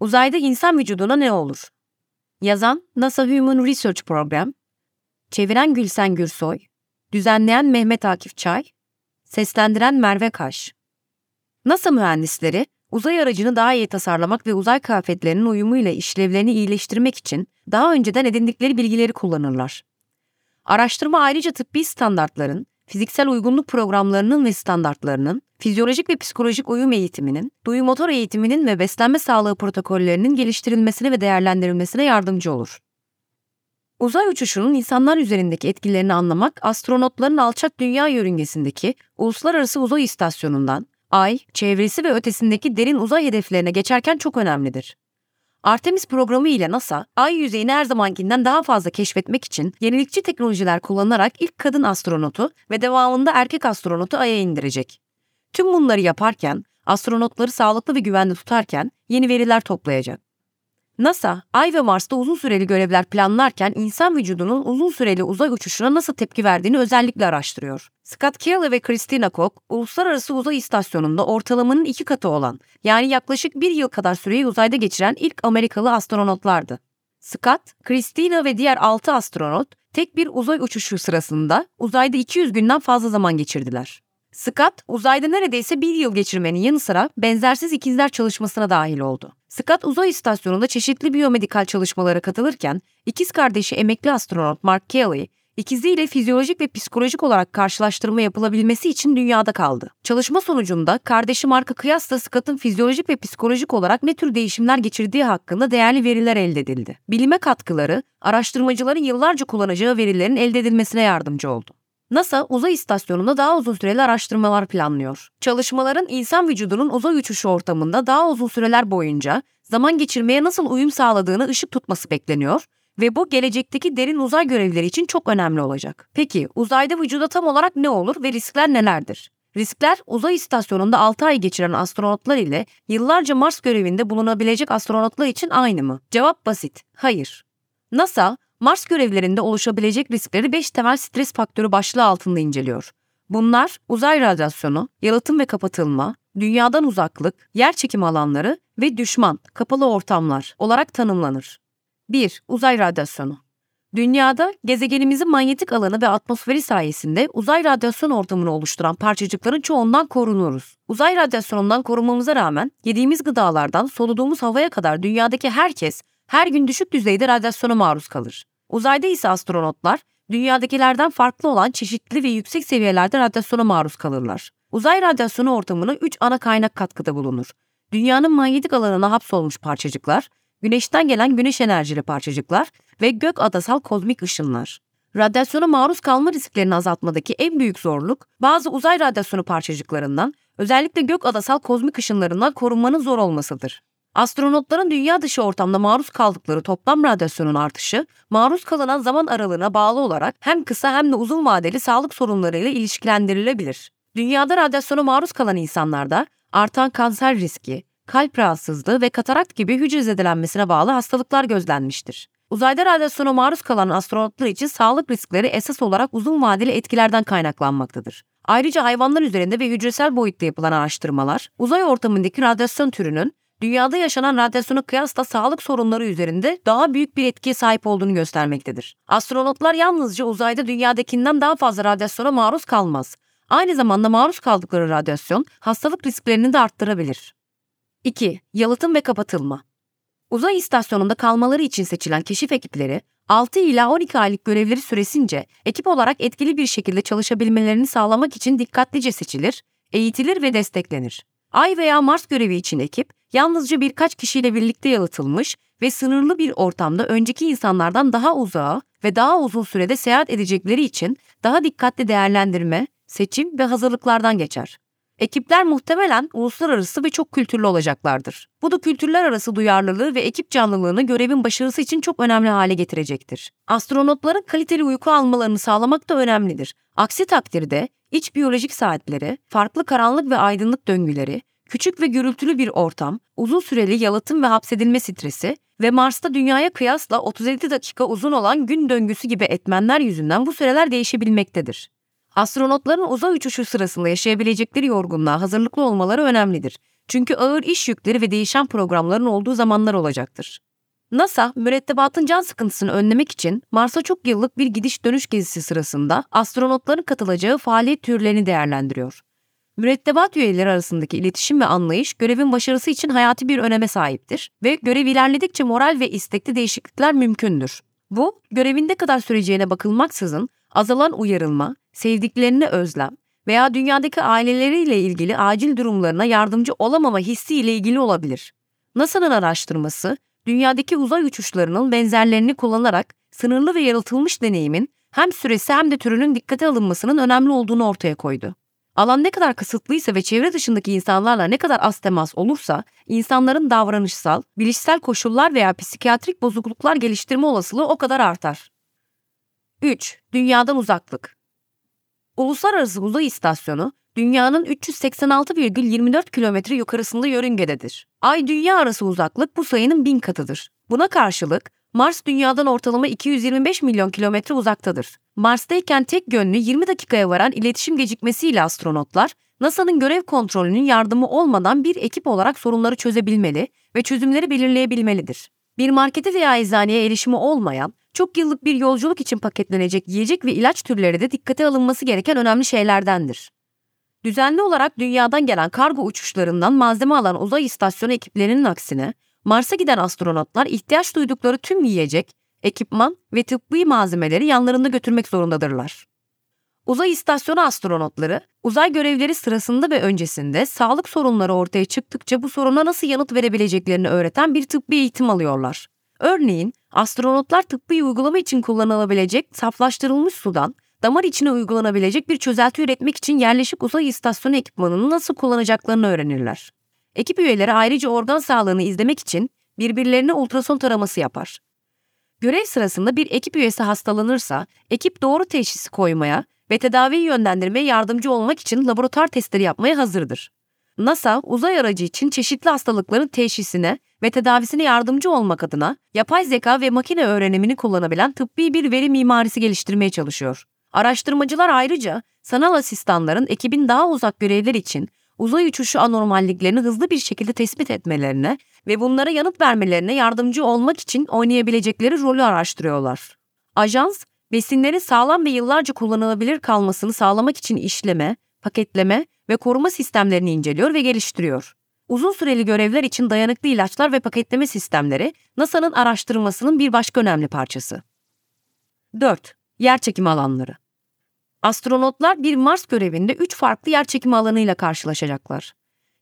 Uzayda insan vücuduna ne olur? Yazan NASA Human Research Program, çeviren Gülsen Gürsoy, düzenleyen Mehmet Akif Çay, seslendiren Merve Kaş. NASA mühendisleri uzay aracını daha iyi tasarlamak ve uzay kıyafetlerinin uyumuyla işlevlerini iyileştirmek için daha önceden edindikleri bilgileri kullanırlar. Araştırma ayrıca tıbbi standartların, fiziksel uygunluk programlarının ve standartlarının, fizyolojik ve psikolojik uyum eğitiminin, duyu motor eğitiminin ve beslenme sağlığı protokollerinin geliştirilmesine ve değerlendirilmesine yardımcı olur. Uzay uçuşunun insanlar üzerindeki etkilerini anlamak, astronotların alçak dünya yörüngesindeki Uluslararası Uzay İstasyonu'ndan, Ay, çevresi ve ötesindeki derin uzay hedeflerine geçerken çok önemlidir. Artemis programı ile NASA, ay yüzeyini her zamankinden daha fazla keşfetmek için yenilikçi teknolojiler kullanarak ilk kadın astronotu ve devamında erkek astronotu Ay'a indirecek. Tüm bunları yaparken, astronotları sağlıklı ve güvenli tutarken yeni veriler toplayacak. NASA, Ay ve Mars'ta uzun süreli görevler planlarken insan vücudunun uzun süreli uzay uçuşuna nasıl tepki verdiğini özellikle araştırıyor. Scott Kelly ve Christina Koch, Uluslararası Uzay İstasyonu'nda ortalamanın iki katı olan, yani yaklaşık bir yıl kadar süreyi uzayda geçiren ilk Amerikalı astronotlardı. Scott, Christina ve diğer 6 astronot tek bir uzay uçuşu sırasında uzayda 200 günden fazla zaman geçirdiler. Scott, uzayda neredeyse bir yıl geçirmenin yanı sıra benzersiz ikizler çalışmasına dahil oldu. Scott uzay istasyonunda çeşitli biyomedikal çalışmalara katılırken ikiz kardeşi emekli astronot Mark Kelly, ikiziyle fizyolojik ve psikolojik olarak karşılaştırma yapılabilmesi için dünyada kaldı. Çalışma sonucunda kardeşi Mark'a kıyasla Scott'ın fizyolojik ve psikolojik olarak ne tür değişimler geçirdiği hakkında değerli veriler elde edildi. Bilime katkıları, araştırmacıların yıllarca kullanacağı verilerin elde edilmesine yardımcı oldu. NASA uzay istasyonunda daha uzun süreli araştırmalar planlıyor. Çalışmaların insan vücudunun uzay uçuşu ortamında daha uzun süreler boyunca zaman geçirmeye nasıl uyum sağladığını ışık tutması bekleniyor ve bu gelecekteki derin uzay görevleri için çok önemli olacak. Peki uzayda vücuda tam olarak ne olur ve riskler nelerdir? Riskler uzay istasyonunda 6 ay geçiren astronotlar ile yıllarca Mars görevinde bulunabilecek astronotlar için aynı mı? Cevap basit. Hayır. NASA Mars görevlerinde oluşabilecek riskleri 5 temel stres faktörü başlığı altında inceliyor. Bunlar uzay radyasyonu, yalıtım ve kapatılma, dünyadan uzaklık, yer çekimi alanları ve düşman, kapalı ortamlar olarak tanımlanır. 1. Uzay radyasyonu. Dünyada gezegenimizin manyetik alanı ve atmosferi sayesinde uzay radyasyon ortamını oluşturan parçacıkların çoğundan korunuruz. Uzay radyasyonundan korunmamıza rağmen yediğimiz gıdalardan soluduğumuz havaya kadar dünyadaki herkes her gün düşük düzeyde radyasyona maruz kalır. Uzayda ise astronotlar dünyadakilerden farklı olan çeşitli ve yüksek seviyelerde radyasyona maruz kalırlar. Uzay radyasyonu ortamına 3 ana kaynak katkıda bulunur. Dünyanın manyetik alanına hapsolmuş parçacıklar, güneşten gelen güneş enerjili parçacıklar ve gök adasal kozmik ışınlar. Radyasyona maruz kalma risklerini azaltmadaki en büyük zorluk, bazı uzay radyasyonu parçacıklarından, özellikle gök adasal kozmik ışınlarından korunmanın zor olmasıdır. Astronotların dünya dışı ortamda maruz kaldıkları toplam radyasyonun artışı, maruz kalınan zaman aralığına bağlı olarak hem kısa hem de uzun vadeli sağlık sorunlarıyla ilişkilendirilebilir. Dünyada radyasyona maruz kalan insanlarda artan kanser riski, kalp rahatsızlığı ve katarakt gibi hücre zedelenmesine bağlı hastalıklar gözlenmiştir. Uzayda radyasyona maruz kalan astronotlar için sağlık riskleri esas olarak uzun vadeli etkilerden kaynaklanmaktadır. Ayrıca hayvanlar üzerinde ve hücresel boyutta yapılan araştırmalar, uzay ortamındaki radyasyon türünün dünyada yaşanan radyasyona kıyasla sağlık sorunları üzerinde daha büyük bir etkiye sahip olduğunu göstermektedir. Astronotlar yalnızca uzayda dünyadakinden daha fazla radyasyona maruz kalmaz. Aynı zamanda maruz kaldıkları radyasyon hastalık risklerini de arttırabilir. 2. Yalıtım ve kapatılma. Uzay istasyonunda kalmaları için seçilen keşif ekipleri 6 ila 12 aylık görevleri süresince ekip olarak etkili bir şekilde çalışabilmelerini sağlamak için dikkatlice seçilir, eğitilir ve desteklenir. Ay veya Mars görevi için ekip yalnızca birkaç kişiyle birlikte yalıtılmış ve sınırlı bir ortamda önceki insanlardan daha uzağa ve daha uzun sürede seyahat edecekleri için daha dikkatli değerlendirme, seçim ve hazırlıklardan geçer. Ekipler muhtemelen uluslararası ve çok kültürlü olacaklardır. Bu da kültürler arası duyarlılığı ve ekip canlılığını görevin başarısı için çok önemli hale getirecektir. Astronotların kaliteli uyku almalarını sağlamak da önemlidir. Aksi takdirde iç biyolojik saatleri, farklı karanlık ve aydınlık döngüleri, küçük ve gürültülü bir ortam, uzun süreli yalıtım ve hapsedilme stresi ve Mars'ta dünyaya kıyasla 37 dakika uzun olan gün döngüsü gibi etmenler yüzünden bu süreler değişebilmektedir. Astronotların uzay uçuşu sırasında yaşayabilecekleri yorgunluğa hazırlıklı olmaları önemlidir. Çünkü ağır iş yükleri ve değişen programların olduğu zamanlar olacaktır. NASA, mürettebatın can sıkıntısını önlemek için Mars'a çok yıllık bir gidiş dönüş gezisi sırasında astronotların katılacağı faaliyet türlerini değerlendiriyor. Mürettebat üyeleri arasındaki iletişim ve anlayış görevin başarısı için hayati bir öneme sahiptir ve görev ilerledikçe moral ve istekli değişiklikler mümkündür. Bu, görevin ne kadar süreceğine bakılmaksızın azalan uyarılma, sevdiklerine özlem veya dünyadaki aileleriyle ilgili acil durumlarına yardımcı olamama hissi ile ilgili olabilir. NASA'nın araştırması, dünyadaki uzay uçuşlarının benzerlerini kullanarak sınırlı ve yaratılmış deneyimin hem süresi hem de türünün dikkate alınmasının önemli olduğunu ortaya koydu. Alan ne kadar kısıtlıysa ve çevre dışındaki insanlarla ne kadar az temas olursa, insanların davranışsal, bilişsel koşullar veya psikiyatrik bozukluklar geliştirme olasılığı o kadar artar. 3. Dünyadan uzaklık. Uluslararası Uzay İstasyonu, dünyanın 386,24 kilometre yukarısında yörüngededir. Ay-Dünya arası uzaklık bu sayının bin katıdır. Buna karşılık Mars dünyadan ortalama 225 milyon kilometre uzaktadır. Mars'tayken tek yönlü 20 dakikaya varan iletişim gecikmesiyle astronotlar, NASA'nın görev kontrolünün yardımı olmadan bir ekip olarak sorunları çözebilmeli ve çözümleri belirleyebilmelidir. Bir markete veya eczaneye erişimi olmayan, çok yıllık bir yolculuk için paketlenecek yiyecek ve ilaç türleri de dikkate alınması gereken önemli şeylerdendir. Düzenli olarak dünyadan gelen kargo uçuşlarından malzeme alan uzay istasyonu ekiplerinin aksine, Mars'a giden astronotlar ihtiyaç duydukları tüm yiyecek, ekipman ve tıbbi malzemeleri yanlarında götürmek zorundadırlar. Uzay istasyonu astronotları, uzay görevleri sırasında ve öncesinde sağlık sorunları ortaya çıktıkça bu soruna nasıl yanıt verebileceklerini öğreten bir tıbbi eğitim alıyorlar. Örneğin, astronotlar tıbbi uygulama için kullanılabilecek saflaştırılmış sudan damar içine uygulanabilecek bir çözelti üretmek için yerleşik uzay istasyonu ekipmanını nasıl kullanacaklarını öğrenirler. Ekip üyeleri ayrıca organ sağlığını izlemek için birbirlerine ultrason taraması yapar. Görev sırasında bir ekip üyesi hastalanırsa, ekip doğru teşhisi koymaya ve tedaviyi yönlendirmeye yardımcı olmak için laboratuvar testleri yapmaya hazırdır. NASA, uzay aracı için çeşitli hastalıkların teşhisine ve tedavisine yardımcı olmak adına yapay zeka ve makine öğrenimini kullanabilen tıbbi bir veri mimarisi geliştirmeye çalışıyor. Araştırmacılar ayrıca sanal asistanların ekibin daha uzak görevler için uzay uçuşu anormalliklerini hızlı bir şekilde tespit etmelerine ve bunlara yanıt vermelerine yardımcı olmak için oynayabilecekleri rolü araştırıyorlar. Ajans, besinlerin sağlam ve yıllarca kullanılabilir kalmasını sağlamak için işleme, paketleme ve koruma sistemlerini inceliyor ve geliştiriyor. Uzun süreli görevler için dayanıklı ilaçlar ve paketleme sistemleri NASA'nın araştırmasının bir başka önemli parçası. 4. Yerçekimi alanları Astronotlar bir Mars görevinde 3 farklı yerçekimi alanıyla karşılaşacaklar.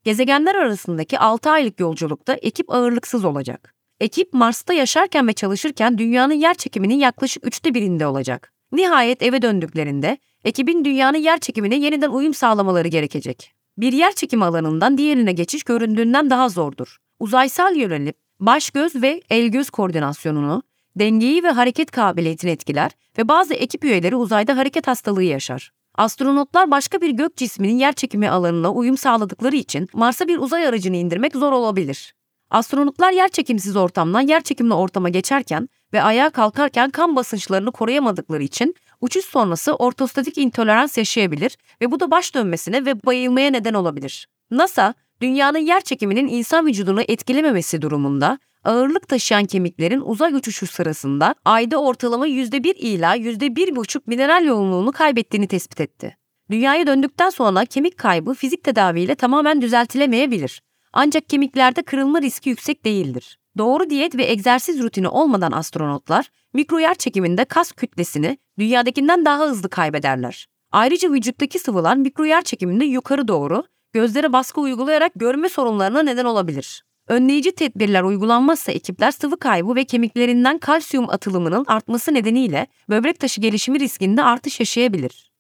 Gezegenler arasındaki 6 aylık yolculukta ekip ağırlıksız olacak. Ekip Mars'ta yaşarken ve çalışırken dünyanın yerçekiminin yaklaşık üçte birinde olacak. Nihayet eve döndüklerinde ekibin dünyanın yerçekimine yeniden uyum sağlamaları gerekecek. Bir yerçekim alanından diğerine geçiş göründüğünden daha zordur. Uzaysal yönelim, baş göz ve el göz koordinasyonunu, dengeyi ve hareket kabiliyetini etkiler ve bazı ekip üyeleri uzayda hareket hastalığı yaşar. Astronotlar başka bir gök cisminin yerçekimi alanına uyum sağladıkları için Mars'a bir uzay aracını indirmek zor olabilir. Astronotlar yerçekimsiz ortamdan yerçekimli ortama geçerken ve ayağa kalkarken kan basınçlarını koruyamadıkları için uçuş sonrası ortostatik intolerans yaşayabilir ve bu da baş dönmesine ve bayılmaya neden olabilir. NASA, dünyanın yerçekiminin insan vücudunu etkilememesi durumunda ağırlık taşıyan kemiklerin uzay uçuşu sırasında ayda ortalama %1 ila %1,5 mineral yoğunluğunu kaybettiğini tespit etti. Dünyaya döndükten sonra kemik kaybı fizik tedaviyle tamamen düzeltilemeyebilir. Ancak kemiklerde kırılma riski yüksek değildir. Doğru diyet ve egzersiz rutini olmadan astronotlar mikro yer çekiminde kas kütlesini dünyadakinden daha hızlı kaybederler. Ayrıca vücuttaki sıvılar mikro yer çekiminde yukarı doğru gözlere baskı uygulayarak görme sorunlarına neden olabilir. Önleyici tedbirler uygulanmazsa ekipler sıvı kaybı ve kemiklerinden kalsiyum atılımının artması nedeniyle böbrek taşı gelişimi riskinde artış yaşayabilir.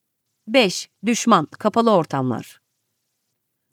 5. Düşman, kapalı ortamlar.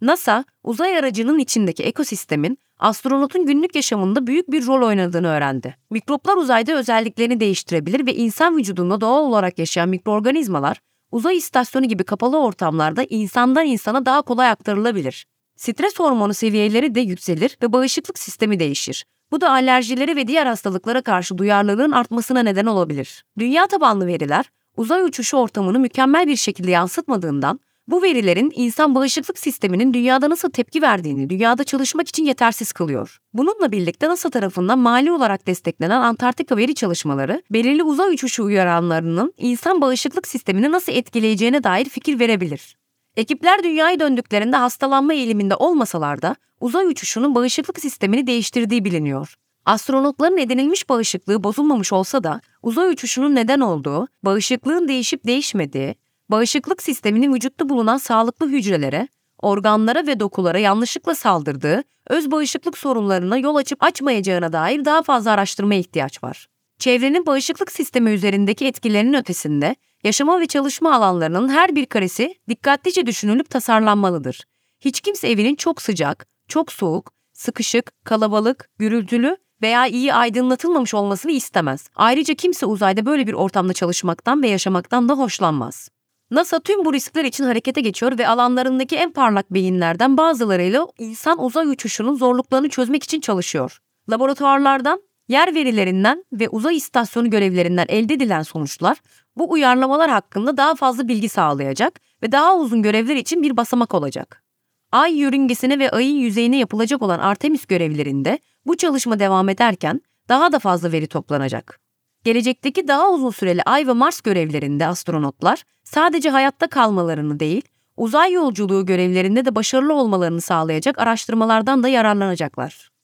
NASA, uzay aracının içindeki ekosistemin astronotun günlük yaşamında büyük bir rol oynadığını öğrendi. Mikroplar uzayda özelliklerini değiştirebilir ve insan vücudunda doğal olarak yaşayan mikroorganizmalar uzay istasyonu gibi kapalı ortamlarda insandan insana daha kolay aktarılabilir. Stres hormonu seviyeleri de yükselir ve bağışıklık sistemi değişir. Bu da alerjilere ve diğer hastalıklara karşı duyarlılığın artmasına neden olabilir. Dünya tabanlı veriler, uzay uçuşu ortamını mükemmel bir şekilde yansıtmadığından Bu verilerin insan bağışıklık sisteminin dünyada nasıl tepki verdiğini dünyada çalışmak için yetersiz kılıyor. Bununla birlikte NASA tarafından mali olarak desteklenen Antarktika veri çalışmaları, belirli uzay uçuşu uyaranlarının insan bağışıklık sistemini nasıl etkileyeceğine dair fikir verebilir. Ekipler dünyaya döndüklerinde hastalanma eğiliminde olmasalar da uzay uçuşunun bağışıklık sistemini değiştirdiği biliniyor. Astronotların edinilmiş bağışıklığı bozulmamış olsa da uzay uçuşunun neden olduğu, bağışıklığın değişip değişmediği, bağışıklık sisteminin vücutta bulunan sağlıklı hücrelere, organlara ve dokulara yanlışlıkla saldırdığı, öz bağışıklık sorunlarına yol açıp açmayacağına dair daha fazla araştırmaya ihtiyaç var. Çevrenin bağışıklık sistemi üzerindeki etkilerinin ötesinde, yaşama ve çalışma alanlarının her bir karesi dikkatlice düşünülüp tasarlanmalıdır. Hiç kimse evinin çok sıcak, çok soğuk, sıkışık, kalabalık, gürültülü veya iyi aydınlatılmamış olmasını istemez. Ayrıca kimse uzayda böyle bir ortamda çalışmaktan ve yaşamaktan da hoşlanmaz. NASA tüm bu riskler için harekete geçiyor ve alanlarındaki en parlak beyinlerden bazılarıyla insan uzay uçuşunun zorluklarını çözmek için çalışıyor. Laboratuvarlardan, yer verilerinden ve uzay istasyonu görevlerinden elde edilen sonuçlar bu uyarlamalar hakkında daha fazla bilgi sağlayacak ve daha uzun görevler için bir basamak olacak. Ay yörüngesine ve ayın yüzeyine yapılacak olan Artemis görevlerinde bu çalışma devam ederken daha da fazla veri toplanacak. Gelecekteki daha uzun süreli Ay ve Mars görevlerinde astronotlar sadece hayatta kalmalarını değil, uzay yolculuğu görevlerinde de başarılı olmalarını sağlayacak araştırmalardan da yararlanacaklar.